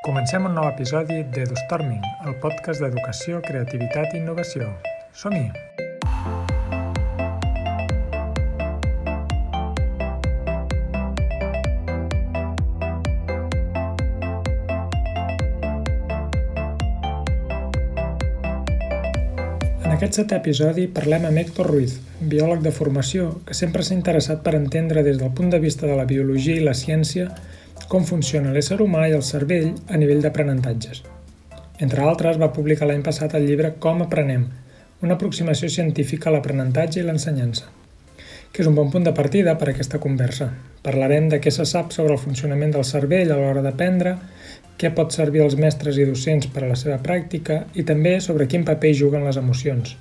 Comencem un nou episodi d'EduStorming, el podcast d'educació, creativitat i innovació. Som-hi! En aquest setè episodi parlem amb Héctor Ruiz, biòleg de formació que sempre s'ha interessat per entendre des del punt de vista de la biologia i la ciència com funciona l'ésser humà i el cervell a nivell d'aprenentatges. Entre altres, va publicar l'any passat el llibre Com aprenem, una aproximació científica a l'aprenentatge i l'ensenyança, que és un bon punt de partida per a aquesta conversa. Parlarem de què se sap sobre el funcionament del cervell a l'hora d'aprendre, què pot servir als mestres i docents per a la seva pràctica i també sobre quin paper juguen les emocions.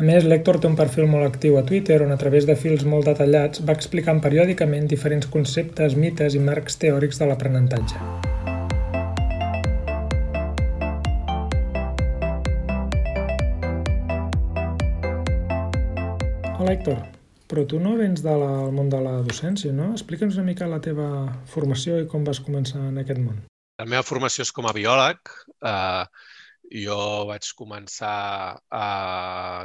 A més, l'Hèctor té un perfil molt actiu a Twitter on a través de fils molt detallats va explicant periòdicament diferents conceptes, mites i marcs teòrics de l'aprenentatge. Hola Héctor, però tu no vens del món de la docència, no? Explica'ns una mica la teva formació i com vas començar en aquest món. La meva formació és com a biòleg. Eh, jo vaig començar a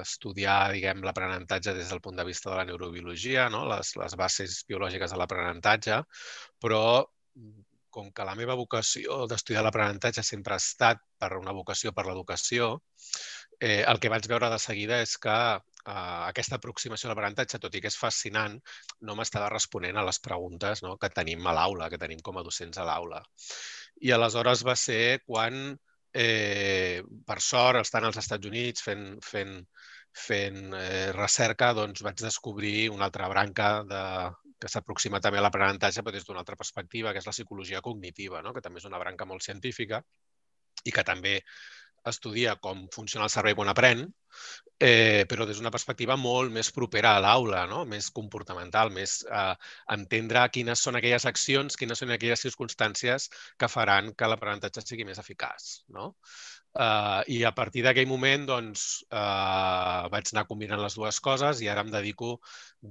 estudiar, diguem, l'aprenentatge des del punt de vista de la neurobiologia, no? les, les bases biològiques de l'aprenentatge, però com que la meva vocació d'estudiar l'aprenentatge sempre ha estat per una vocació per l'educació, eh, el que vaig veure de seguida és que eh, aquesta aproximació a l'aprenentatge, tot i que és fascinant, no m'estava responent a les preguntes no, que tenim a l'aula, que tenim com a docents a l'aula. I aleshores va ser quan, eh, per sort, estant als Estats Units fent, fent, fent eh, recerca, doncs vaig descobrir una altra branca de, que s'aproxima també a l'aprenentatge, però des d'una altra perspectiva, que és la psicologia cognitiva, no? que també és una branca molt científica i que també estudia com funciona el cervell quan aprèn, eh, però des d'una perspectiva molt més propera a l'aula, no? més comportamental, més eh, entendre quines són aquelles accions, quines són aquelles circumstàncies que faran que l'aprenentatge sigui més eficaç. No? Uh, I a partir d'aquell moment doncs, uh, vaig anar combinant les dues coses i ara em dedico,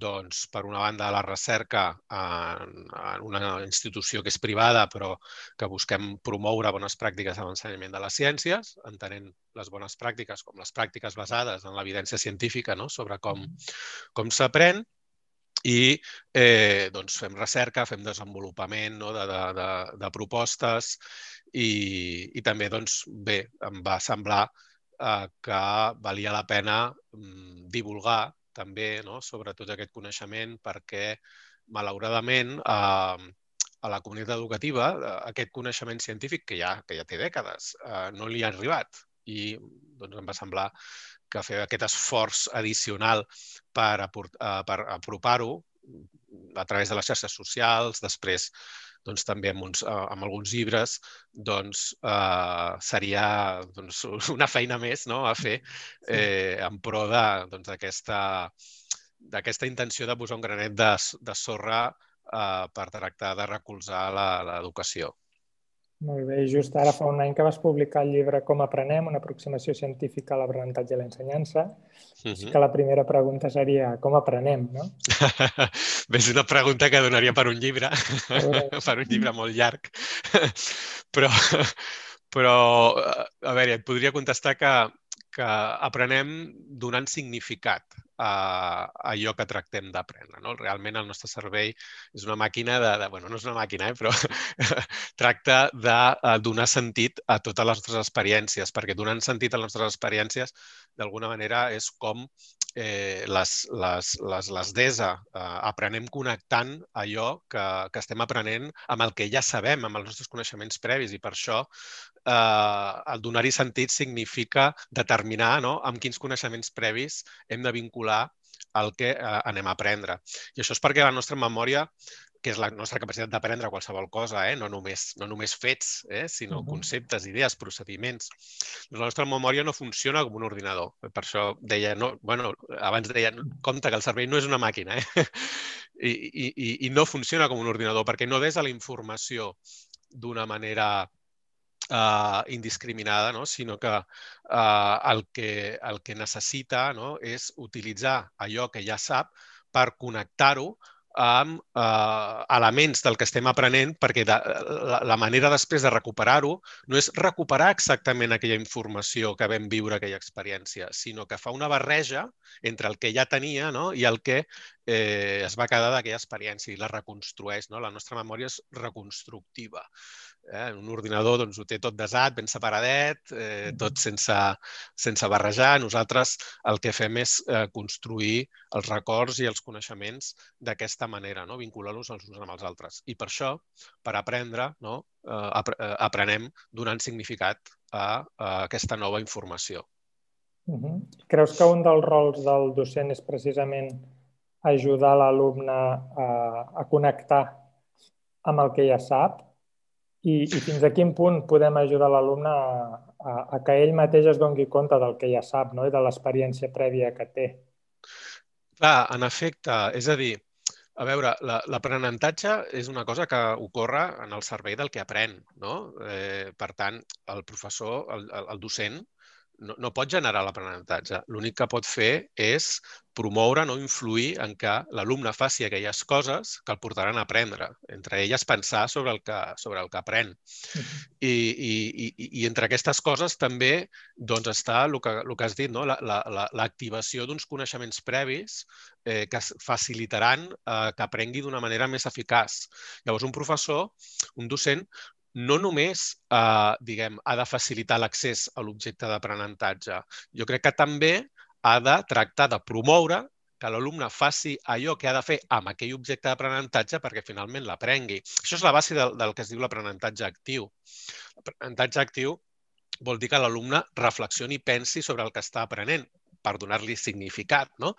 doncs, per una banda, a la recerca en, en una institució que és privada però que busquem promoure bones pràctiques a l'ensenyament de les ciències, entenent les bones pràctiques com les pràctiques basades en l'evidència científica no? sobre com, com s'aprèn i eh, doncs fem recerca, fem desenvolupament no? de, de, de, de propostes i, i també, doncs, bé, em va semblar eh, que valia la pena mm, divulgar també no? sobre tot aquest coneixement perquè, malauradament, eh, a la comunitat educativa eh, aquest coneixement científic que ja, que ja té dècades eh, no li ha arribat i doncs, em va semblar que fer aquest esforç addicional per, eh, per apropar-ho a través de les xarxes socials, després doncs, també amb, uns, uh, amb alguns llibres, doncs uh, seria doncs, una feina més no? a fer eh, en pro d'aquesta doncs, intenció de posar un granet de, de sorra uh, per tractar de recolzar l'educació. Molt bé, just ara fa un any que vas publicar el llibre Com aprenem, una aproximació científica a l'aprenentatge i l'ensenyança. Uh -huh. que la primera pregunta seria com aprenem, no? Bé, és una pregunta que donaria per un llibre, per un llibre molt llarg. però, però, a veure, et podria contestar que, que aprenem donant significat a, allò que tractem d'aprendre. No? Realment el nostre cervell és una màquina de... de bueno, no és una màquina, eh? però tracta de uh, donar sentit a totes les nostres experiències, perquè donant sentit a les nostres experiències d'alguna manera és com eh, les, les, les, les DESA eh, aprenem connectant allò que, que estem aprenent amb el que ja sabem, amb els nostres coneixements previs i per això eh, el donar-hi sentit significa determinar no, amb quins coneixements previs hem de vincular el que eh, anem a aprendre. I això és perquè la nostra memòria que és la nostra capacitat d'aprendre qualsevol cosa, eh? no, només, no només fets, eh? sinó uh -huh. conceptes, idees, procediments. La nostra memòria no funciona com un ordinador. Per això deia, no, bueno, abans deia, compte que el cervell no és una màquina, eh? I, i, i no funciona com un ordinador perquè no des a la informació d'una manera uh, indiscriminada, no? sinó que uh, el, que el que necessita no? és utilitzar allò que ja sap per connectar-ho amb eh, elements del que estem aprenent, perquè de, la, la manera després de recuperar-ho no és recuperar exactament aquella informació que vam viure aquella experiència, sinó que fa una barreja entre el que ja tenia no? i el que eh, es va quedar d'aquella experiència i la reconstrueix. No? La nostra memòria és reconstructiva. Eh? Un ordinador doncs, ho té tot desat, ben separadet, eh, tot sense, sense barrejar. Nosaltres el que fem és eh, construir els records i els coneixements d'aquesta manera, no? vincular-los els uns amb els altres. I per això, per aprendre, no? eh, eh, aprenem donant significat a, a aquesta nova informació. Uh -huh. Creus que un dels rols del docent és precisament ajudar l'alumne a, a connectar amb el que ja sap i, i fins a quin punt podem ajudar l'alumne a, a, a que ell mateix es doni compte del que ja sap no? i de l'experiència prèvia que té. Clar, en efecte, és a dir, a veure, l'aprenentatge és una cosa que ocorre en el servei del que aprèn, no? Eh, per tant, el professor, el, el docent, no, no pot generar l'aprenentatge. L'únic que pot fer és promoure, no influir en que l'alumne faci aquelles coses que el portaran a aprendre. Entre elles, pensar sobre el que, sobre el que aprèn. I, i, i, I entre aquestes coses també doncs, està el que, el que has dit, no? l'activació la, la, d'uns coneixements previs eh, que facilitaran eh, que aprengui d'una manera més eficaç. Llavors, un professor, un docent, no només eh, diguem, ha de facilitar l'accés a l'objecte d'aprenentatge, jo crec que també ha de tractar de promoure que l'alumne faci allò que ha de fer amb aquell objecte d'aprenentatge perquè finalment l'aprengui. Això és la base del, del que es diu l'aprenentatge actiu. L'aprenentatge actiu vol dir que l'alumne reflexioni i pensi sobre el que està aprenent per donar-li significat. No?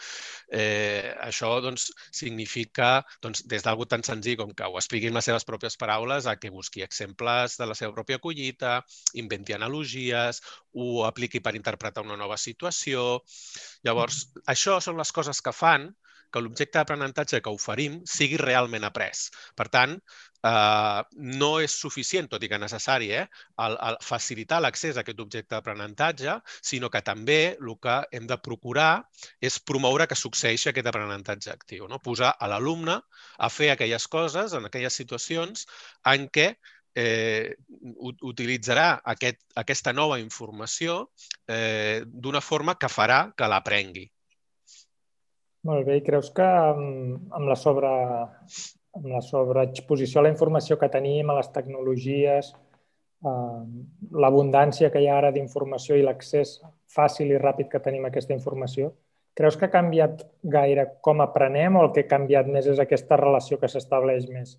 Eh, això doncs, significa, doncs, des d'algú tan senzill com que ho expliqui en les seves pròpies paraules, a que busqui exemples de la seva pròpia collita, inventi analogies, ho apliqui per interpretar una nova situació. Llavors, això són les coses que fan que l'objecte d'aprenentatge que oferim sigui realment après. Per tant, eh, no és suficient, tot i que necessari, eh, el, el facilitar l'accés a aquest objecte d'aprenentatge, sinó que també el que hem de procurar és promoure que succeeixi aquest aprenentatge actiu. No? Posar a l'alumne a fer aquelles coses en aquelles situacions en què eh, utilitzarà aquest, aquesta nova informació eh, d'una forma que farà que l'aprengui. Molt bé. I creus que amb, amb la sobre amb la sobreexposició a la informació que tenim, a les tecnologies, eh, l'abundància que hi ha ara d'informació i l'accés fàcil i ràpid que tenim a aquesta informació, creus que ha canviat gaire com aprenem o el que ha canviat més és aquesta relació que s'estableix més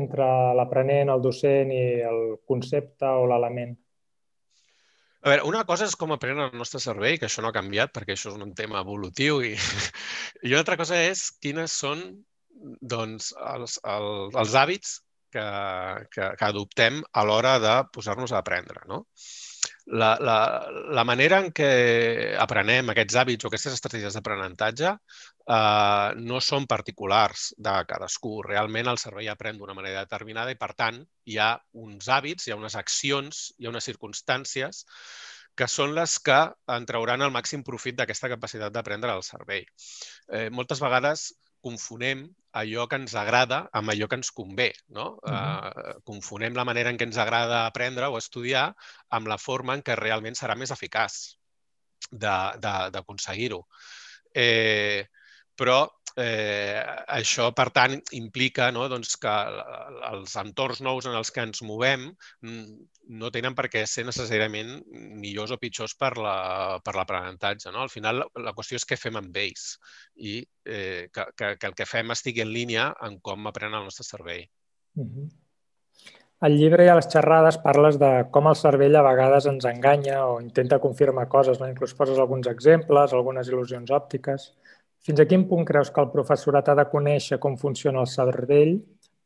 entre l'aprenent, el docent i el concepte o l'element? A veure, una cosa és com aprenen el nostre cervell, que això no ha canviat perquè això és un tema evolutiu, i, i una altra cosa és quines són doncs, els, els, els hàbits que, que, que adoptem a l'hora de posar-nos a aprendre. No? La, la, la manera en què aprenem aquests hàbits o aquestes estratègies d'aprenentatge eh, no són particulars de cadascú. Realment el cervell aprèn d'una manera determinada i, per tant, hi ha uns hàbits, hi ha unes accions, hi ha unes circumstàncies que són les que en trauran el màxim profit d'aquesta capacitat d'aprendre al cervell. Eh, moltes vegades confonem allò que ens agrada amb allò que ens convé. No? Uh -huh. uh, confonem la manera en què ens agrada aprendre o estudiar amb la forma en què realment serà més eficaç d'aconseguir-ho. Eh, però eh, això, per tant, implica no, doncs, que els entorns nous en els que ens movem no tenen per què ser necessàriament millors o pitjors per l'aprenentatge. La, no? Al final, la, la qüestió és què fem amb ells i eh, que, que, que el que fem estigui en línia en com aprenen el nostre cervell. Uh -huh. Al llibre i a les xerrades parles de com el cervell a vegades ens enganya o intenta confirmar coses, no? inclús poses alguns exemples, algunes il·lusions òptiques. Fins a quin punt creus que el professorat ha de conèixer com funciona el cervell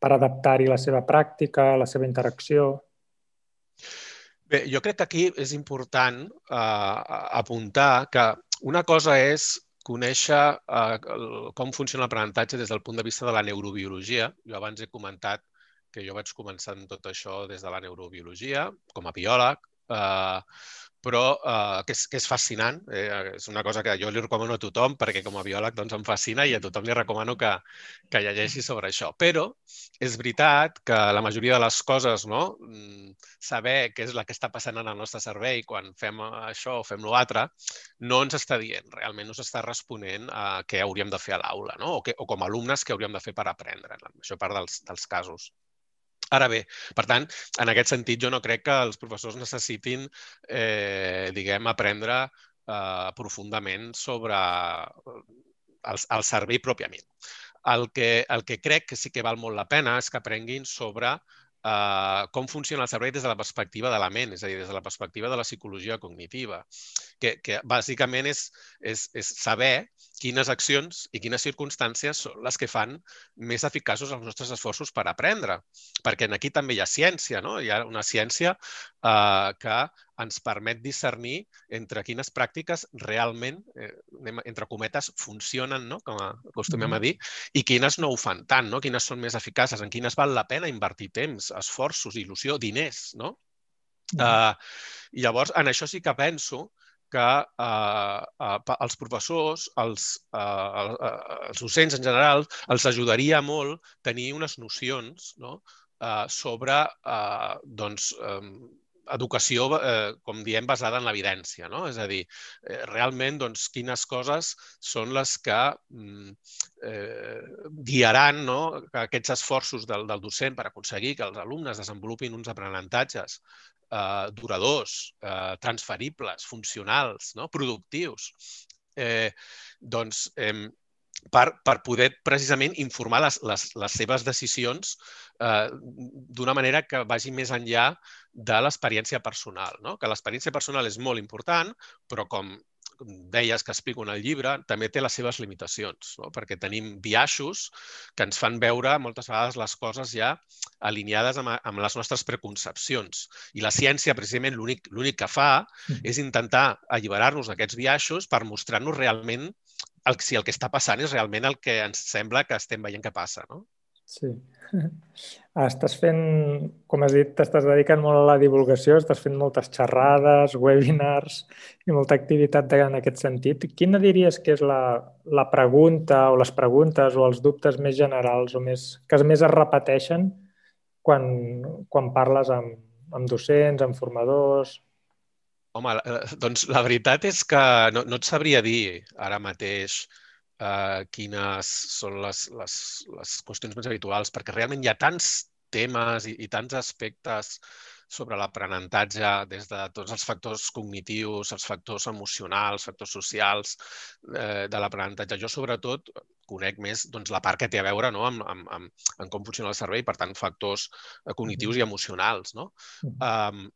per adaptar-hi la seva pràctica, la seva interacció? Bé, jo crec que aquí és important eh, apuntar que una cosa és conèixer eh, com funciona l'aprenentatge des del punt de vista de la neurobiologia. Jo abans he comentat que jo vaig començar en tot això des de la neurobiologia, com a biòleg, eh, però eh, que, és, que és fascinant. Eh, és una cosa que jo li recomano a tothom perquè com a biòleg doncs, em fascina i a tothom li recomano que, que llegeixi sobre això. Però és veritat que la majoria de les coses, no? Mm, saber què és la que està passant en el nostre cervell quan fem això o fem l'altre, no ens està dient, realment no s'està responent a què hauríem de fer a l'aula, no? o, que, o com a alumnes què hauríem de fer per aprendre. Això part dels, dels casos. Ara bé, per tant, en aquest sentit, jo no crec que els professors necessitin, eh, diguem, aprendre eh, profundament sobre el, el servei pròpiament. El que, el que crec que sí que val molt la pena és que aprenguin sobre eh, com funciona el cervell des de la perspectiva de la ment, és a dir, des de la perspectiva de la psicologia cognitiva, que, que bàsicament és, és, és saber quines accions i quines circumstàncies són les que fan més eficaços els nostres esforços per aprendre. Perquè aquí també hi ha ciència, no? Hi ha una ciència eh, que ens permet discernir entre quines pràctiques realment, eh, entre cometes, funcionen, no? com acostumem a dir, i quines no ho fan tant, no? quines són més eficaces, en quines val la pena invertir temps, esforços, il·lusió, diners. No? Mm. Uh, llavors, en això sí que penso que uh, uh, els professors, els, uh, els docents en general, els ajudaria molt tenir unes nocions no? uh, sobre uh, doncs, um, educació, eh, com diem, basada en l'evidència. No? És a dir, eh, realment, doncs, quines coses són les que mm, eh, guiaran no? aquests esforços del, del docent per aconseguir que els alumnes desenvolupin uns aprenentatges eh, duradors, eh, transferibles, funcionals, no? productius. Eh, doncs, eh, per, per poder precisament informar les, les, les seves decisions eh, d'una manera que vagi més enllà de l'experiència personal. No? Que l'experiència personal és molt important, però com deies que explico en el llibre, també té les seves limitacions, no? perquè tenim biaixos que ens fan veure moltes vegades les coses ja alineades amb, amb les nostres preconcepcions. I la ciència, precisament, l'únic que fa mm. és intentar alliberar-nos d'aquests biaixos per mostrar-nos realment el, si el que està passant és realment el que ens sembla que estem veient que passa. No? Sí. Estàs fent, com has dit, t'estàs dedicant molt a la divulgació, estàs fent moltes xerrades, webinars i molta activitat en aquest sentit. Quina diries que és la, la pregunta o les preguntes o els dubtes més generals o més, que més es repeteixen quan, quan parles amb, amb docents, amb formadors? Home, eh, doncs la veritat és que no, no et sabria dir ara mateix eh, quines són les, les, les qüestions més habituals, perquè realment hi ha tants temes i, i tants aspectes sobre l'aprenentatge des de tots els factors cognitius, els factors emocionals, factors socials eh, de l'aprenentatge. Jo, sobretot, conec més doncs, la part que té a veure no? amb, amb, amb, amb com funciona el cervell, per tant, factors eh, cognitius i emocionals. No? Um,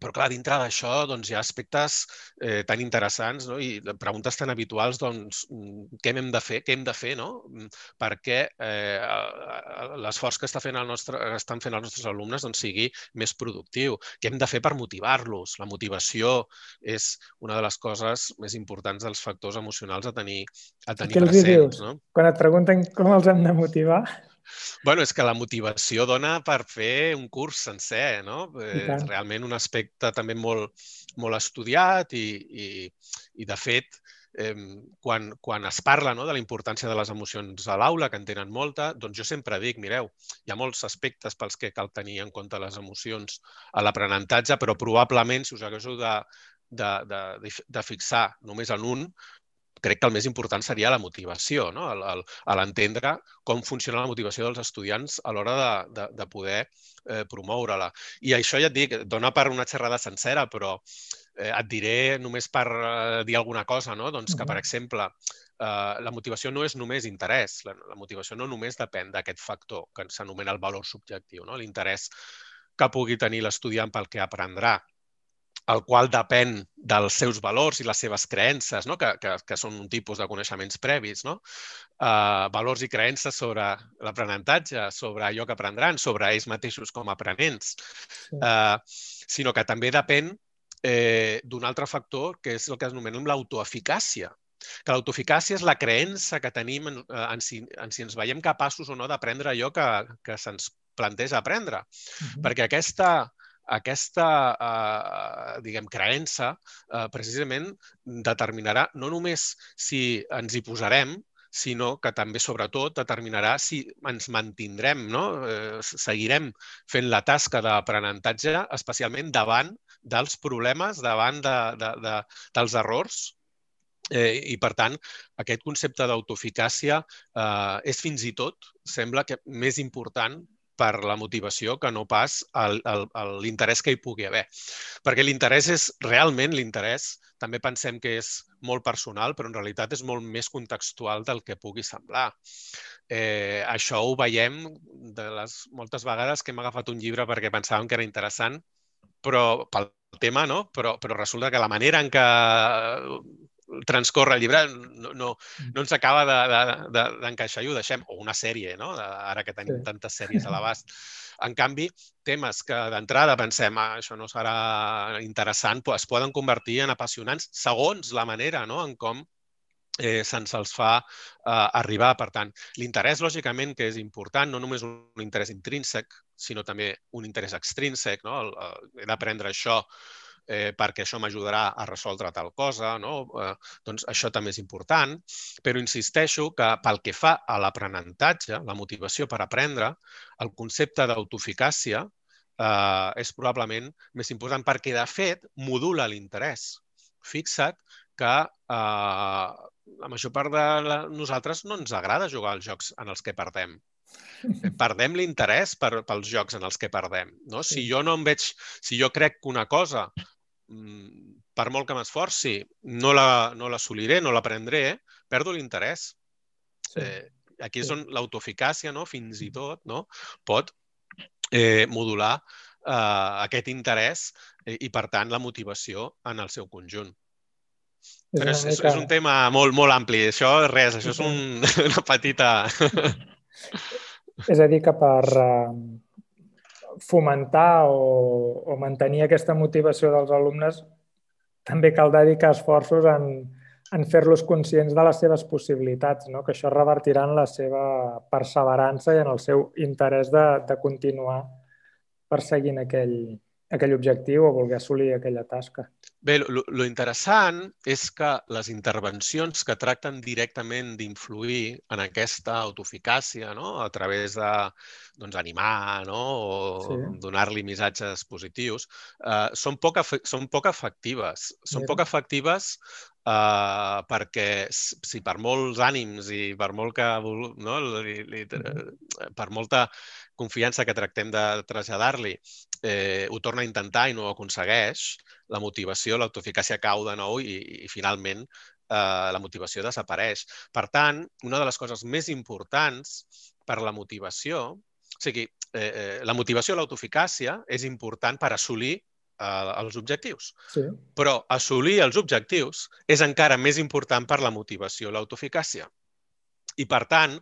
però, clar, dintre d'això doncs, hi ha aspectes eh, tan interessants no? i preguntes tan habituals, doncs, mm, què hem de fer? Què hem de fer, no? Mm, perquè eh, l'esforç que està fent el nostre, estan fent els nostres alumnes doncs, sigui més productiu. Què hem de fer per motivar-los? La motivació és una de les coses més importants dels factors emocionals a tenir, a tenir presents. No? Quan et pregunten com els hem de motivar, bueno, és que la motivació dona per fer un curs sencer, no? És eh, realment un aspecte també molt, molt estudiat i, i, i de fet, eh, quan, quan es parla no, de la importància de les emocions a l'aula, que en tenen molta, doncs jo sempre dic, mireu, hi ha molts aspectes pels que cal tenir en compte les emocions a l'aprenentatge, però probablement, si us haguéssiu de, de, de, de fixar només en un, crec que el més important seria la motivació, no? l'entendre com funciona la motivació dels estudiants a l'hora de, de, de poder eh, promoure-la. I això ja et dic, dona per una xerrada sencera, però eh, et diré només per eh, dir alguna cosa, no? doncs que, per exemple, eh, la motivació no és només interès, la, la motivació no només depèn d'aquest factor que s'anomena el valor subjectiu, no? l'interès que pugui tenir l'estudiant pel que aprendrà el qual depèn dels seus valors i les seves creences, no? que, que, que són un tipus de coneixements previs. No? Uh, valors i creences sobre l'aprenentatge, sobre allò que aprendran, sobre ells mateixos com a aprenents, uh, sinó que també depèn eh, d'un altre factor, que és el que anomenem l'autoeficàcia, que l'autoeficàcia és la creença que tenim en, en, si, en si ens veiem capaços o no d'aprendre allò que, que se'ns planteja aprendre. Uh -huh. Perquè aquesta aquesta, eh, diguem, creença eh, precisament determinarà no només si ens hi posarem, sinó que també, sobretot, determinarà si ens mantindrem, no? eh, seguirem fent la tasca d'aprenentatge, especialment davant dels problemes, davant de, de, de, dels errors Eh, I, per tant, aquest concepte d'autoeficàcia eh, és fins i tot, sembla que més important per la motivació que no pas l'interès que hi pugui haver. Perquè l'interès és, realment l'interès, també pensem que és molt personal, però en realitat és molt més contextual del que pugui semblar. Eh, això ho veiem de les moltes vegades que hem agafat un llibre perquè pensàvem que era interessant, però pel tema, no? Però, però resulta que la manera en què transcorre el llibre no, no, mm. no ens acaba d'encaixar de, de, i ho deixem. O una sèrie, no? ara que tenim sí. tantes sèries a l'abast. En canvi, temes que d'entrada pensem ah, això no serà interessant, es poden convertir en apassionants segons la manera no? en com eh, se'ns els fa eh, arribar. Per tant, l'interès, lògicament, que és important, no només un interès intrínsec, sinó també un interès extrínsec. No? El, el, he d'aprendre això eh, perquè això m'ajudarà a resoldre tal cosa, no? eh, doncs això també és important, però insisteixo que pel que fa a l'aprenentatge, la motivació per aprendre, el concepte d'autoeficàcia eh, és probablement més important perquè, de fet, modula l'interès. Fixa't que eh, la major part de la... nosaltres no ens agrada jugar als jocs en els que perdem. Perdem l'interès per, pels jocs en els que perdem. No? Si jo no em veig, si jo crec que una cosa per molt que m'esforci, no l'assoliré, la, no l'aprendré, perdo l'interès. Sí. Eh, aquí és on l'autoeficàcia, no? fins i tot, no? pot eh, modular eh, aquest interès eh, i, per tant, la motivació en el seu conjunt. És Però és, és, és un tema molt, molt ampli. Això és res, això és un, una petita... és a dir, que per, uh, fomentar o, o mantenir aquesta motivació dels alumnes, també cal dedicar esforços en, en fer-los conscients de les seves possibilitats, no? que això revertirà en la seva perseverança i en el seu interès de, de continuar perseguint aquell, aquell objectiu o voler assolir aquella tasca. Bé, lo interessant és que les intervencions que tracten directament d'influir en aquesta autoeficàcia, no? a través de doncs, animar no? o sí. donar-li missatges positius, eh, són, poc són poc efectives. Són Mira. poc efectives Uh, perquè si per molts ànims i per molt que no, li, li, per molta confiança que tractem de traslladar-li eh, ho torna a intentar i no ho aconsegueix, la motivació, l'autoeficàcia cau de nou i, i finalment eh, la motivació desapareix. Per tant, una de les coses més importants per la motivació, o sigui, eh, eh, la motivació i l'autoeficàcia és important per assolir eh, els objectius. Sí. Però assolir els objectius és encara més important per la motivació, l'autoeficàcia. I, per tant,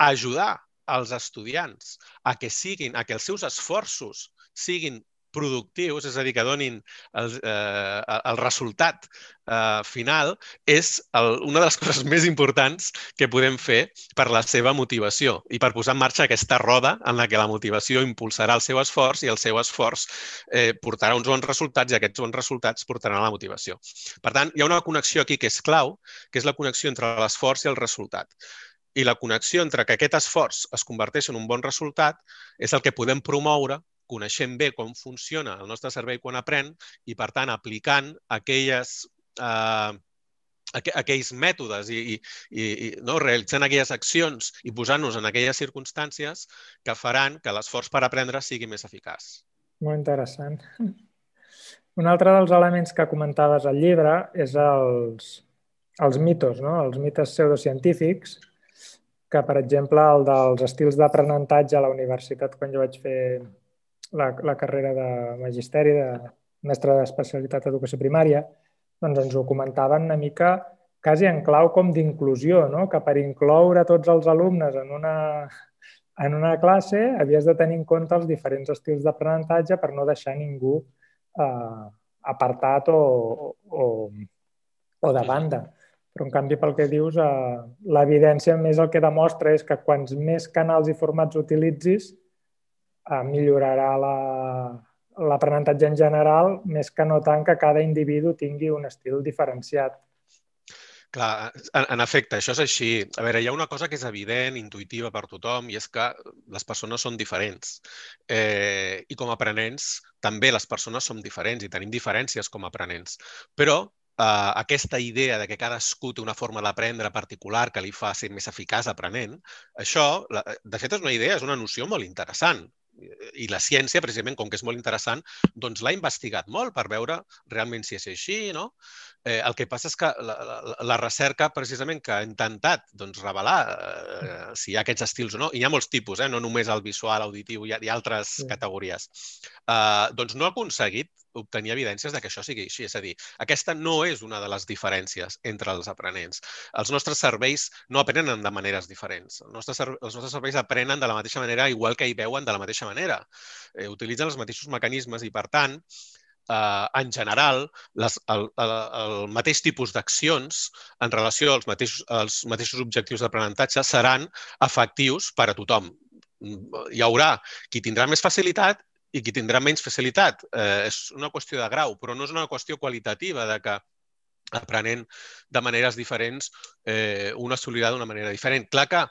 ajudar als estudiants a que siguin, a que els seus esforços siguin productius, és a dir, que donin el, eh, el resultat eh, final, és el, una de les coses més importants que podem fer per la seva motivació i per posar en marxa aquesta roda en la que la motivació impulsarà el seu esforç i el seu esforç eh, portarà uns bons resultats i aquests bons resultats portaran a la motivació. Per tant, hi ha una connexió aquí que és clau, que és la connexió entre l'esforç i el resultat. I la connexió entre que aquest esforç es converteix en un bon resultat és el que podem promoure coneixent bé com funciona el nostre cervell quan aprèn i, per tant, aplicant aquelles, eh, aqu aquells mètodes i, i, i no, realitzant aquelles accions i posant-nos en aquelles circumstàncies que faran que l'esforç per aprendre sigui més eficaç. Molt interessant. Un altre dels elements que comentaves al llibre és els, els mitos, no? els mites pseudocientífics, que, per exemple, el dels estils d'aprenentatge a la universitat, quan jo vaig fer la, la carrera de magisteri, de mestre d'especialitat d'educació primària, doncs ens ho comentaven una mica quasi en clau com d'inclusió, no? que per incloure tots els alumnes en una, en una classe havies de tenir en compte els diferents estils d'aprenentatge per no deixar ningú eh, apartat o, o, o de banda. Però, en canvi, pel que dius, eh, l'evidència més el que demostra és que quants més canals i formats utilitzis, eh, millorarà la, l'aprenentatge en general, més que no tant que cada individu tingui un estil diferenciat. Clar, en, en efecte, això és així. A veure, hi ha una cosa que és evident, intuïtiva per tothom, i és que les persones són diferents. Eh, I com a aprenents, també les persones som diferents i tenim diferències com a aprenents. Però eh, aquesta idea de que cadascú té una forma d'aprendre particular que li fa ser més eficaç aprenent, això, la, de fet, és una idea, és una noció molt interessant i la ciència, precisament, com que és molt interessant, doncs l'ha investigat molt per veure realment si és així, no? Eh, el que passa és que la, la, la recerca, precisament, que ha intentat doncs, revelar eh, si hi ha aquests estils o no, i hi ha molts tipus, eh, no només el visual, auditiu, hi ha, hi ha altres sí. categories, eh, doncs no ha aconseguit obtenir evidències de que això sigui així. És a dir, aquesta no és una de les diferències entre els aprenents. Els nostres serveis no aprenen de maneres diferents. Els nostres, els nostres serveis aprenen de la mateixa manera, igual que hi veuen de la mateixa manera. Eh, utilitzen els mateixos mecanismes i, per tant, eh, en general, les, el, el, el mateix tipus d'accions en relació als mateixos, als mateixos objectius d'aprenentatge seran efectius per a tothom. Hi haurà qui tindrà més facilitat i qui tindrà menys facilitat. Eh, és una qüestió de grau, però no és una qüestió qualitativa de que aprenent de maneres diferents, eh, un assolirà d'una manera diferent. Clar que,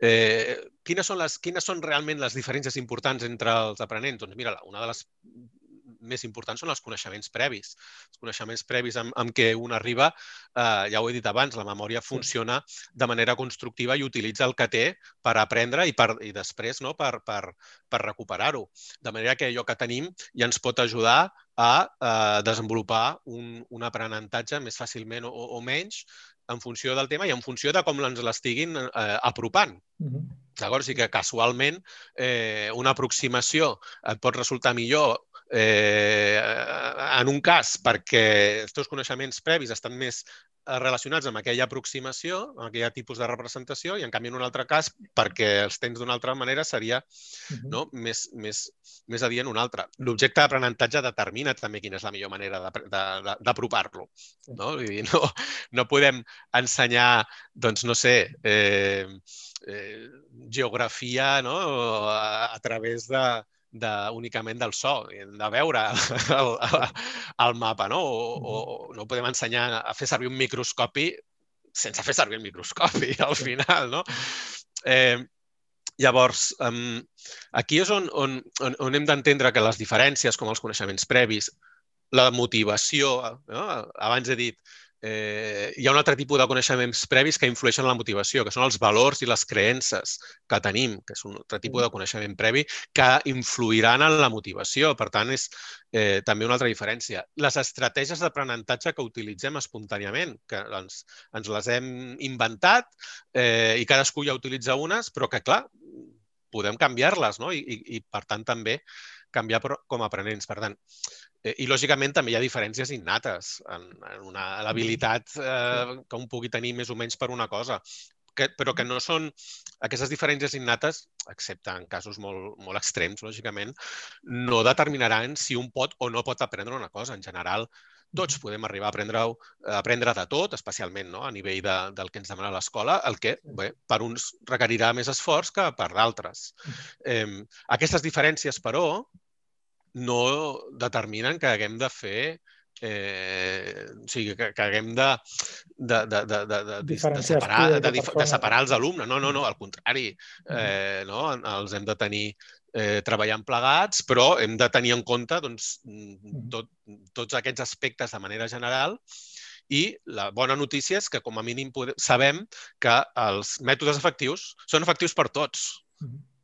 eh, quines, són les, quines són realment les diferències importants entre els aprenents? Doncs mira, una de les més importants són els coneixements previs. Els coneixements previs amb, amb què un arriba, eh, ja ho he dit abans, la memòria funciona de manera constructiva i utilitza el que té per aprendre i, per, i després no, per, per, per recuperar-ho. De manera que allò que tenim ja ens pot ajudar a eh, desenvolupar un, un aprenentatge més fàcilment o, o menys en funció del tema i en funció de com ens l'estiguin eh, apropant. Uh -huh. D'acord? O sigui que casualment eh, una aproximació et pot resultar millor eh, en un cas perquè els teus coneixements previs estan més eh, relacionats amb aquella aproximació, amb aquell tipus de representació, i en canvi en un altre cas, perquè els tens d'una altra manera, seria uh -huh. no, més, més, més adient un altre. L'objecte d'aprenentatge determina també quina és la millor manera d'apropar-lo. No? Vull dir, no, no podem ensenyar, doncs, no sé, eh, eh, geografia no? a, a través de, de, únicament del so, de veure el, el mapa, no? O, o no podem ensenyar a fer servir un microscopi sense fer servir el microscopi, al final, no? Eh, llavors, um, aquí és on, on, on, on hem d'entendre que les diferències, com els coneixements previs, la motivació, no? abans he dit, eh, hi ha un altre tipus de coneixements previs que influeixen en la motivació, que són els valors i les creences que tenim, que és un altre tipus de coneixement previ que influiran en la motivació. Per tant, és eh, també una altra diferència. Les estratègies d'aprenentatge que utilitzem espontàniament, que ens, ens les hem inventat eh, i cadascú ja utilitza unes, però que, clar, podem canviar-les, no? I, i, i per tant també canviar com a aprenents. Per tant, eh, i lògicament també hi ha diferències innates en, en una l'habilitat eh, que un pugui tenir més o menys per una cosa, que, però que no són aquestes diferències innates, excepte en casos molt, molt extrems, lògicament, no determinaran si un pot o no pot aprendre una cosa. En general, tots podem arribar a aprendre, a aprendre de tot, especialment no? a nivell de, del que ens demana l'escola, el que bé, per uns requerirà més esforç que per d'altres. Eh, aquestes diferències, però, no determinen que haguem de fer eh, o sigui, que, que haguem de, de, de, de, de, de, de, separar, de, de, de separar els alumnes. No, no, no, al contrari. Eh, no? Els hem de tenir eh, treballant plegats, però hem de tenir en compte doncs, tot, tots aquests aspectes de manera general i la bona notícia és que, com a mínim, podem, sabem que els mètodes efectius són efectius per tots.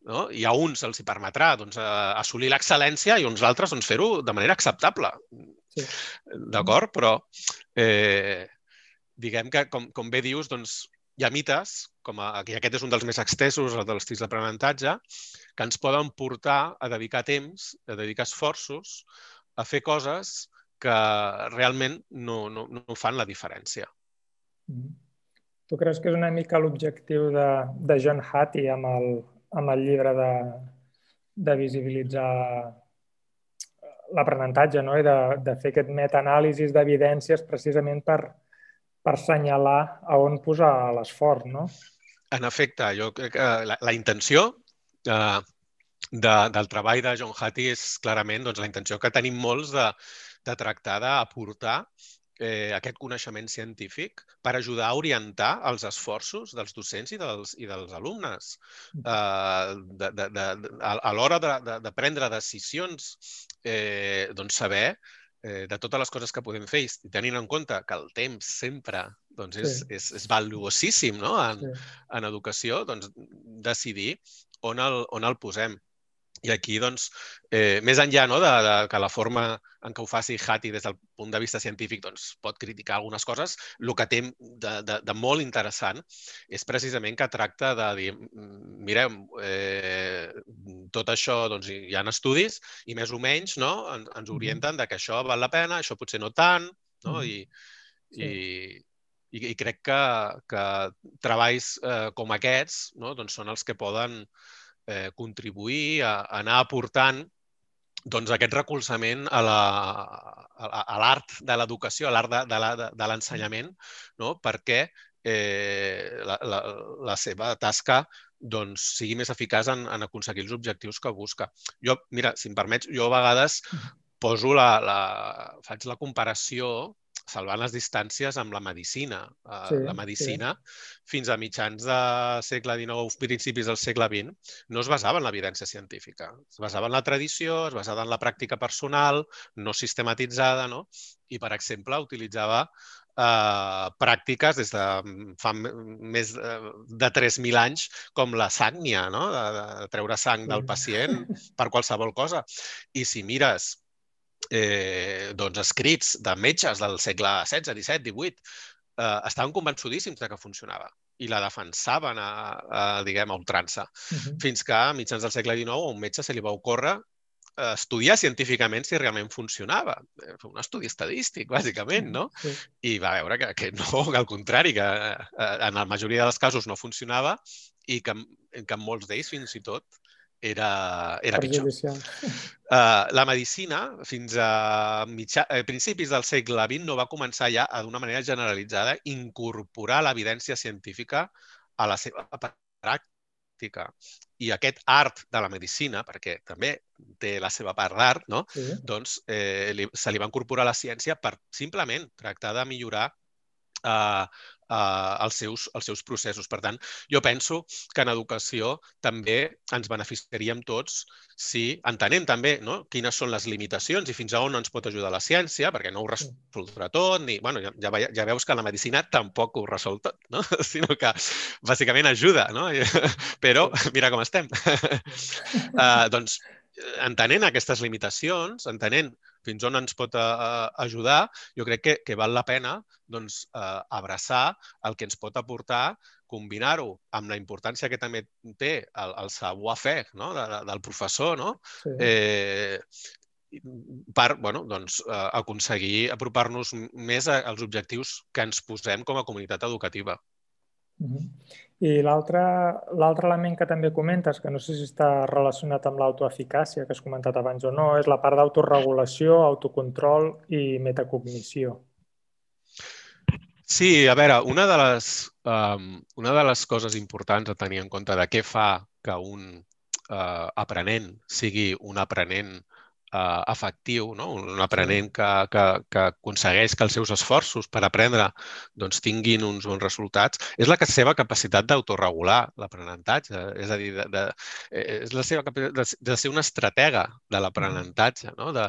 No? I a uns els hi permetrà doncs, assolir l'excel·lència i uns altres doncs, fer-ho de manera acceptable. Sí. D'acord? Però eh, diguem que, com, com bé dius, doncs, hi ha mites, com a, i aquest és un dels més extesos, el dels estils d'aprenentatge, que ens poden portar a dedicar temps, a dedicar esforços, a fer coses que realment no, no, no fan la diferència. Mm-hmm. Tu creus que és una mica l'objectiu de, de John Hattie amb el, amb el llibre de, de visibilitzar l'aprenentatge no? i de, de fer aquest metaanàlisis d'evidències precisament per, per assenyalar a on posar l'esforç, no? En efecte, jo crec que la, la intenció eh, de, del treball de John Hattie és clarament doncs, la intenció que tenim molts de, de tractar d'aportar eh, aquest coneixement científic per ajudar a orientar els esforços dels docents i dels, i dels alumnes. Eh, de, de, de, a a l'hora de, de, de prendre decisions, eh, doncs saber eh, de totes les coses que podem fer i tenint en compte que el temps sempre doncs, és, sí. és, és valuosíssim no? en, sí. en educació, doncs decidir on el, on el posem. I aquí, doncs, eh, més enllà no, de, de que la forma en què ho faci Hattie des del punt de vista científic doncs, pot criticar algunes coses, el que té de, de, de molt interessant és precisament que tracta de dir, mireu, eh, tot això doncs, hi ha estudis i més o menys no, ens, ens orienten de que això val la pena, això potser no tant, no? I, sí. i, i, i crec que, que treballs eh, com aquests no, doncs són els que poden eh, contribuir a, a anar aportant doncs, aquest recolzament a l'art de l'educació, a l'art de, de, de l'ensenyament, no? perquè eh, la, la, la seva tasca doncs, sigui més eficaç en, en aconseguir els objectius que busca. Jo, mira, si em permets, jo a vegades poso la, la, faig la comparació salvant les distàncies amb la medicina. Eh, sí, la medicina, sí. fins a mitjans de segle XIX, principis del segle XX, no es basava en l'evidència científica. Es basava en la tradició, es basava en la pràctica personal, no sistematitzada, no? I, per exemple, utilitzava eh, pràctiques des de fa més de 3.000 anys, com la sàgnia, no? de, de treure sang del pacient per qualsevol cosa. I si mires eh, doncs, escrits de metges del segle XVI, XVII, XVIII, eh, estaven convençudíssims de que funcionava i la defensaven a, a diguem, a ultrança. Uh -huh. Fins que a mitjans del segle XIX a un metge se li va ocórrer eh, estudiar científicament si realment funcionava. Eh, un estudi estadístic, bàsicament, no? Sí. I va veure que, que no, que al contrari, que en la majoria dels casos no funcionava i que, que en molts d'ells, fins i tot, era, era pitjor. Uh, la medicina, fins a, mitjà, a principis del segle XX, no va començar ja, d'una manera generalitzada, incorporar l'evidència científica a la seva pràctica. I aquest art de la medicina, perquè també té la seva part d'art, no? sí. doncs eh, li, se li va incorporar la ciència per simplement tractar de millorar eh, eh, els, seus, els seus processos. Per tant, jo penso que en educació també ens beneficiaríem tots si entenem també no? quines són les limitacions i fins a on ens pot ajudar la ciència, perquè no ho resoldrà tot, ni, bueno, ja, ja, ja veus que la medicina tampoc ho resol tot, no? sinó que bàsicament ajuda, no? però mira com estem. uh, doncs entenent aquestes limitacions, entenent fins on ens pot uh, ajudar, jo crec que, que val la pena doncs, uh, abraçar el que ens pot aportar, combinar-ho amb la importància que també té el, el savoir-faire no? de, de, del professor, no? Sí. Eh, per bueno, doncs, uh, aconseguir apropar-nos més als objectius que ens posem com a comunitat educativa. Uh -huh. I l'altre element que també comentes, que no sé si està relacionat amb l'autoeficàcia que has comentat abans o no, és la part d'autoregulació, autocontrol i metacognició. Sí, a veure, una de les, um, una de les coses importants a tenir en compte de què fa que un uh, aprenent sigui un aprenent eh, efectiu, no? un aprenent que, que, que aconsegueix que els seus esforços per aprendre doncs, tinguin uns bons resultats, és la seva capacitat d'autoregular l'aprenentatge. És a dir, de, de, eh, és la seva capacitat de, de ser una estratega de l'aprenentatge, no? de,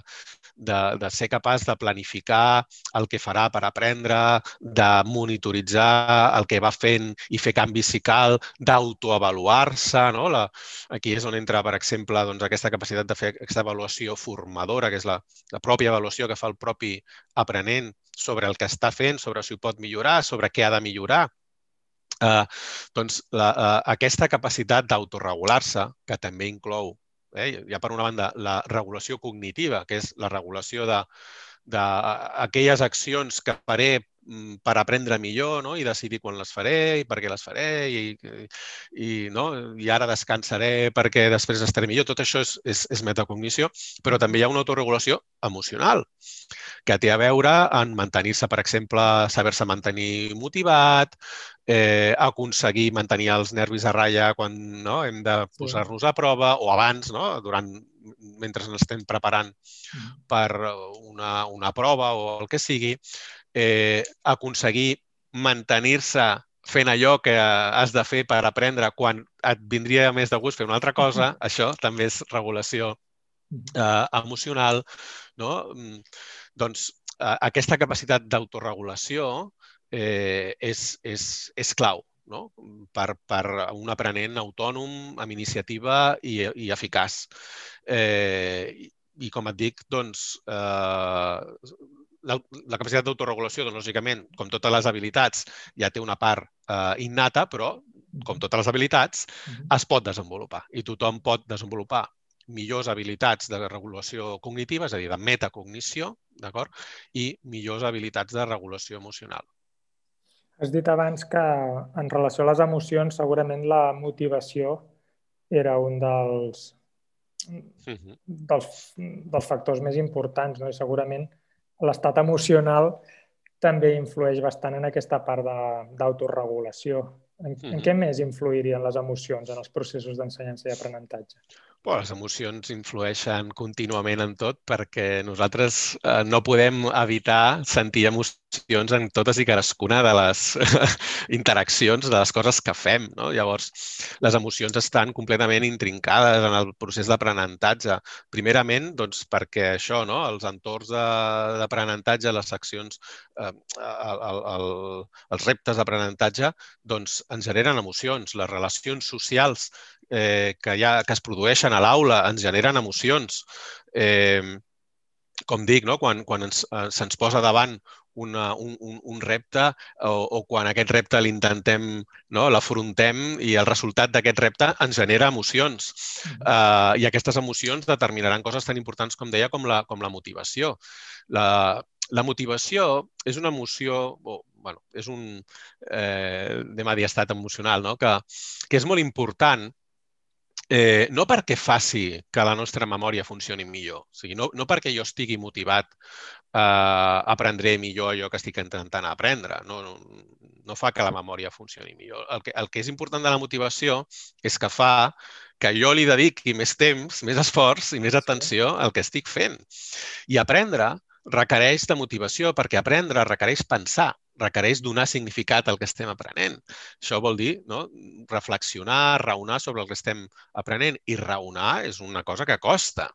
de, de ser capaç de planificar el que farà per aprendre, de monitoritzar el que va fent i fer canvis si cal, d'autoavaluar-se. No? La, aquí és on entra, per exemple, doncs, aquesta capacitat de fer aquesta avaluació formadora, que és la, la pròpia avaluació que fa el propi aprenent sobre el que està fent, sobre si ho pot millorar, sobre què ha de millorar. Eh, doncs la, uh, aquesta capacitat d'autoregular-se, que també inclou, eh, hi ha per una banda la regulació cognitiva, que és la regulació de, d'aquelles accions que faré mm, per aprendre millor no? i decidir quan les faré i per què les faré i, i, no? i ara descansaré perquè després estaré millor. Tot això és, és, és metacognició, però també hi ha una autorregulació emocional que té a veure en mantenir-se, per exemple, saber-se mantenir motivat, eh, aconseguir mantenir els nervis a ratlla quan no, hem de posar-nos a prova o abans, no, durant, mentre ens estem preparant per una, una prova o el que sigui, eh, aconseguir mantenir-se fent allò que has de fer per aprendre quan et vindria més de gust fer una altra cosa, això també és regulació eh, emocional. No? Mm, doncs eh, aquesta capacitat d'autoregulació eh, és, és, és clau no? per, per un aprenent autònom, amb iniciativa i, i eficaç. Eh, i, I com et dic, doncs, eh, la, la capacitat d'autoregulació, doncs, lògicament, com totes les habilitats, ja té una part eh, innata, però, com totes les habilitats, es pot desenvolupar. I tothom pot desenvolupar millors habilitats de regulació cognitiva, és a dir, de metacognició, d'acord? I millors habilitats de regulació emocional. Has dit abans que en relació a les emocions segurament la motivació era un dels, dels, dels factors més importants no? i segurament l'estat emocional també influeix bastant en aquesta part d'autoregulació. En, en què més influirien les emocions en els processos d'ensenyança i aprenentatge? Bueno, les emocions influeixen contínuament en tot perquè nosaltres eh, no podem evitar sentir emocions en totes i cadascuna de les interaccions, de les coses que fem. No? Llavors, les emocions estan completament intrincades en el procés d'aprenentatge. Primerament, doncs, perquè això, no? els entorns d'aprenentatge, les seccions, eh, el, el, el, els reptes d'aprenentatge, doncs, ens generen emocions. Les relacions socials eh, que, ha, que es produeixen a l'aula ens generen emocions. Eh, com dic, no? quan, quan ens, eh, se'ns posa davant una, un, un, un repte o, o quan aquest repte l'intentem, no? l'afrontem i el resultat d'aquest repte ens genera emocions. Uh, I aquestes emocions determinaran coses tan importants com deia com la, com la motivació. La, la motivació és una emoció, o, bueno, és un, eh, anem a dir, estat emocional, no? que, que és molt important eh, no perquè faci que la nostra memòria funcioni millor, o sigui, no, no perquè jo estigui motivat eh, aprendré millor allò que estic intentant aprendre, no, no, no fa que la memòria funcioni millor. El que, el que és important de la motivació és que fa que jo li dediqui més temps, més esforç i més atenció al que estic fent. I aprendre requereix de motivació, perquè aprendre requereix pensar requereix donar significat al que estem aprenent. Això vol dir no? reflexionar, raonar sobre el que estem aprenent. I raonar és una cosa que costa.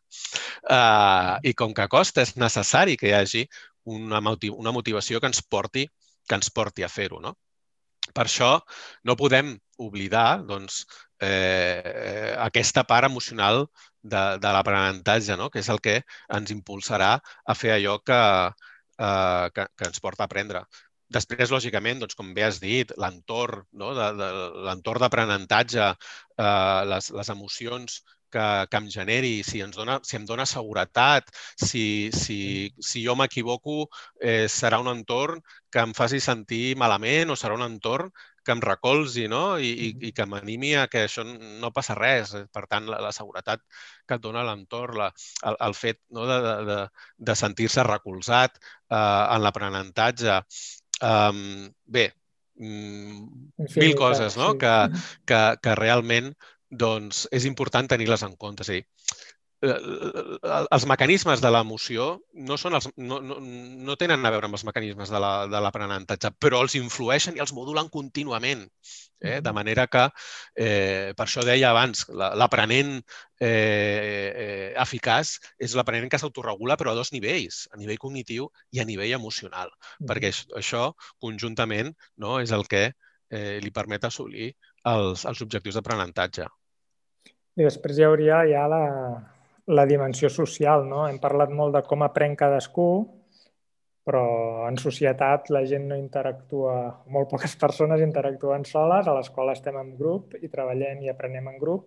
Uh, I com que costa, és necessari que hi hagi una, motiv una motivació que ens porti, que ens porti a fer-ho. No? Per això no podem oblidar doncs, eh, aquesta part emocional de, de l'aprenentatge, no? que és el que ens impulsarà a fer allò que, eh, que, que ens porta a aprendre. Després, lògicament, doncs, com bé has dit, l'entorn no? de, de, l'entorn d'aprenentatge, eh, les, les emocions que, que em generi, si, ens dona, si em dona seguretat, si, si, si jo m'equivoco, eh, serà un entorn que em faci sentir malament o serà un entorn que em recolzi no? I, i, i que m'animi a que això no passa res. Per tant, la, la seguretat que et dona l'entorn, el, el fet no? de, de, de sentir-se recolzat eh, en l'aprenentatge, Um, bé, mm, mil coses no? Sí. que, que, que realment doncs, és important tenir-les en compte. Sí. Eh, els mecanismes de l'emoció no, són els, no, no, no tenen a veure amb els mecanismes de l'aprenentatge, la, però els influeixen i els modulen contínuament. Eh? De manera que, eh, per això deia abans, l'aprenent eh, eh, eficaç és l'aprenent que s'autoregula però a dos nivells, a nivell cognitiu i a nivell emocional, mm perquè això conjuntament no, és el que eh, li permet assolir els, els objectius d'aprenentatge. I després hi hauria ja la, la dimensió social, no? Hem parlat molt de com aprèn cadascú, però en societat la gent no interactua, molt poques persones interactuen soles, a l'escola estem en grup i treballem i aprenem en grup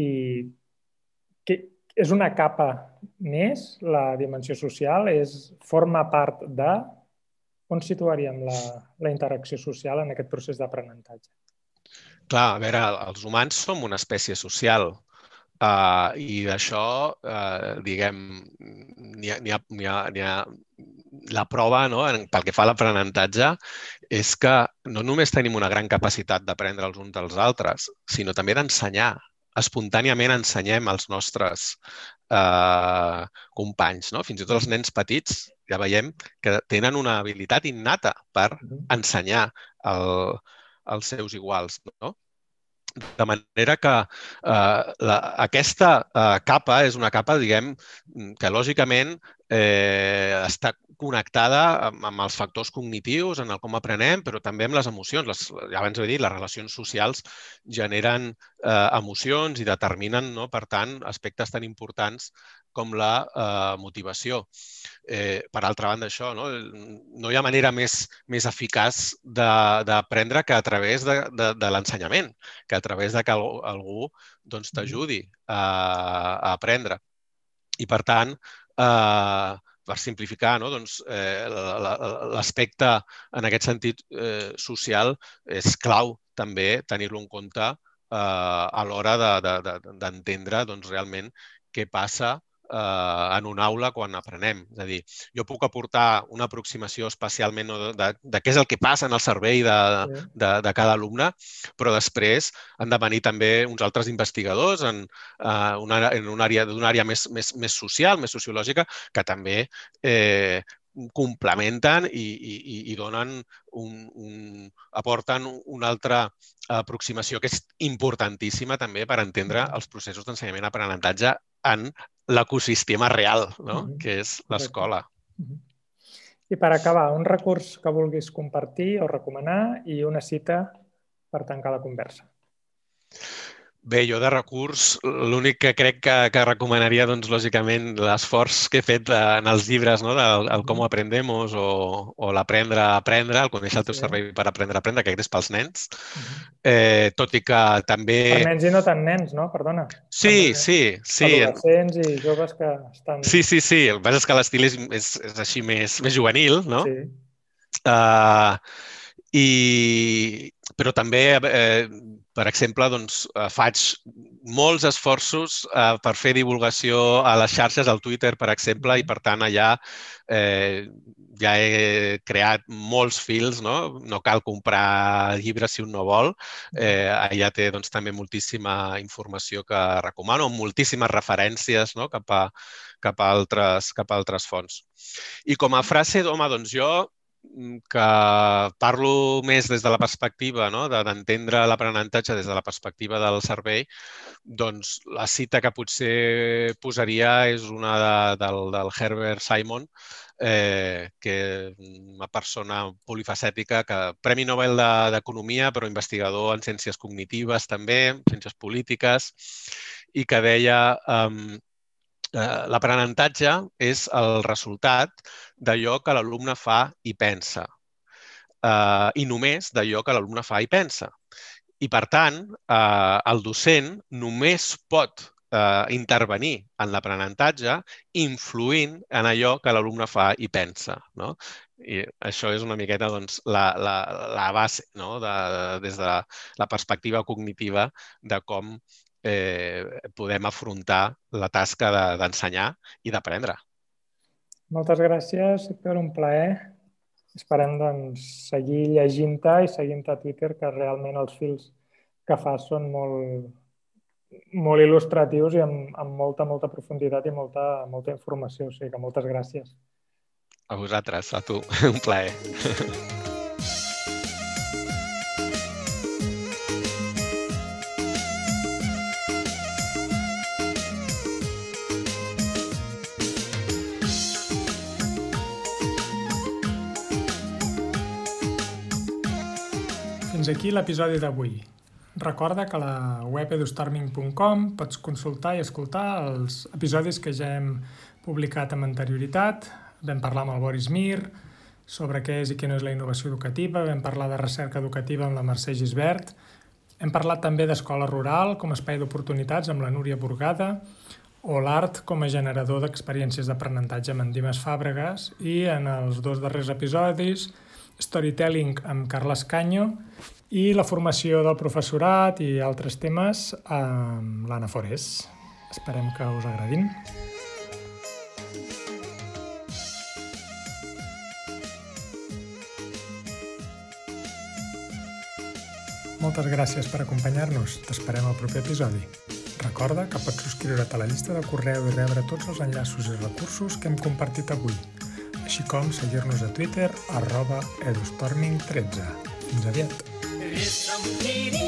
i que és una capa més, la dimensió social, és forma part de on situaríem la, la interacció social en aquest procés d'aprenentatge? Clar, a veure, els humans som una espècie social uh, i d'això, uh, diguem, n'hi ha, ha, ha, ha, la prova no, pel que fa a l'aprenentatge és que no només tenim una gran capacitat d'aprendre els uns dels altres, sinó també d'ensenyar. Espontàniament ensenyem als nostres eh, companys. No? Fins i tot els nens petits ja veiem que tenen una habilitat innata per ensenyar el, els seus iguals. No? De manera que eh, la, aquesta eh, capa és una capa, diguem, que lògicament eh, està connectada amb, amb els factors cognitius, en el com aprenem, però també amb les emocions. Les, ja abans he dit, les relacions socials generen eh, emocions i determinen, no, per tant, aspectes tan importants com la eh, motivació. Eh, per altra banda, això, no, no hi ha manera més, més eficaç d'aprendre que a través de, de, de l'ensenyament, que a través de que algú doncs, t'ajudi a, a aprendre. I, per tant, eh, per simplificar, no? doncs, eh, l'aspecte en aquest sentit eh, social és clau també tenir-lo en compte eh, a l'hora d'entendre de, de, doncs, realment què passa eh, en una aula quan aprenem. És a dir, jo puc aportar una aproximació especialment de, de, de què és el que passa en el servei de, de, de cada alumne, però després han de venir també uns altres investigadors en, eh, una, en una àrea d'una àrea més, més, més social, més sociològica, que també eh, complementen i, i, i donen un, un, aporten una altra aproximació que és importantíssima també per entendre els processos d'ensenyament-aprenentatge en l'ecosistema real, no? Mm -hmm. que és l'escola. Mm -hmm. I per acabar, un recurs que vulguis compartir o recomanar i una cita per tancar la conversa. Bé, jo de recurs, l'únic que crec que, que recomanaria, doncs, lògicament, l'esforç que he fet en els llibres, no?, del el com aprendemos o, o l'aprendre a aprendre, el conèixer el teu servei per aprendre a aprendre, que és pels nens. Eh, tot i que també... Per nens i no tan nens, no? Perdona. Sí, també, sí, sí. Adolescents i joves que estan... Sí, sí, sí. El que passa és que l'estil és, és, és així més, més juvenil, no? Sí. Uh, i, però també eh, per exemple, doncs, eh, faig molts esforços eh, per fer divulgació a les xarxes, al Twitter, per exemple, i per tant allà eh, ja he creat molts fils, no? No cal comprar llibres si un no vol. Eh, allà té doncs, també moltíssima informació que recomano, moltíssimes referències no? cap, a, cap, a altres, cap a altres fonts. I com a frase, home, doncs jo Mm, que parlo més des de la perspectiva no? d'entendre l'aprenentatge des de la perspectiva del servei, doncs la cita que potser posaria és una de, del, del Herbert Simon, eh, que una persona polifacètica, que Premi Nobel d'Economia, de, però investigador en ciències cognitives també, ciències polítiques, i que deia eh, l'aprenentatge és el resultat d'allò que l'alumne fa i pensa. Eh, I només d'allò que l'alumne fa i pensa. I, per tant, eh, el docent només pot eh, intervenir en l'aprenentatge influint en allò que l'alumne fa i pensa. No? I això és una miqueta doncs, la, la, la base no? de, des de la perspectiva cognitiva de com eh, podem afrontar la tasca d'ensenyar de, i d'aprendre. Moltes gràcies, Héctor, un plaer. Esperem doncs, seguir llegint-te i seguint-te a Twitter, que realment els fils que fas són molt, molt il·lustratius i amb, amb molta, molta profunditat i molta, molta informació. O sigui que moltes gràcies. A vosaltres, a tu. Un plaer. Fins aquí l'episodi d'avui. Recorda que a la web edustorming.com pots consultar i escoltar els episodis que ja hem publicat amb anterioritat. Vam parlar amb el Boris Mir sobre què és i què no és la innovació educativa, vam parlar de recerca educativa amb la Mercè Gisbert, hem parlat també d'escola rural com a espai d'oportunitats amb la Núria Burgada o l'art com a generador d'experiències d'aprenentatge amb en Dimes Fàbregas i en els dos darrers episodis storytelling amb Carles Canyo i la formació del professorat i altres temes amb l'Anna Forés. Esperem que us agradin. Moltes gràcies per acompanyar-nos. T'esperem al proper episodi. Recorda que pots subscriure't a la llista de correu i rebre tots els enllaços i recursos que hem compartit avui, així com seguir-nos a Twitter arroba edustorming13. Fins aviat! Estamos unidos.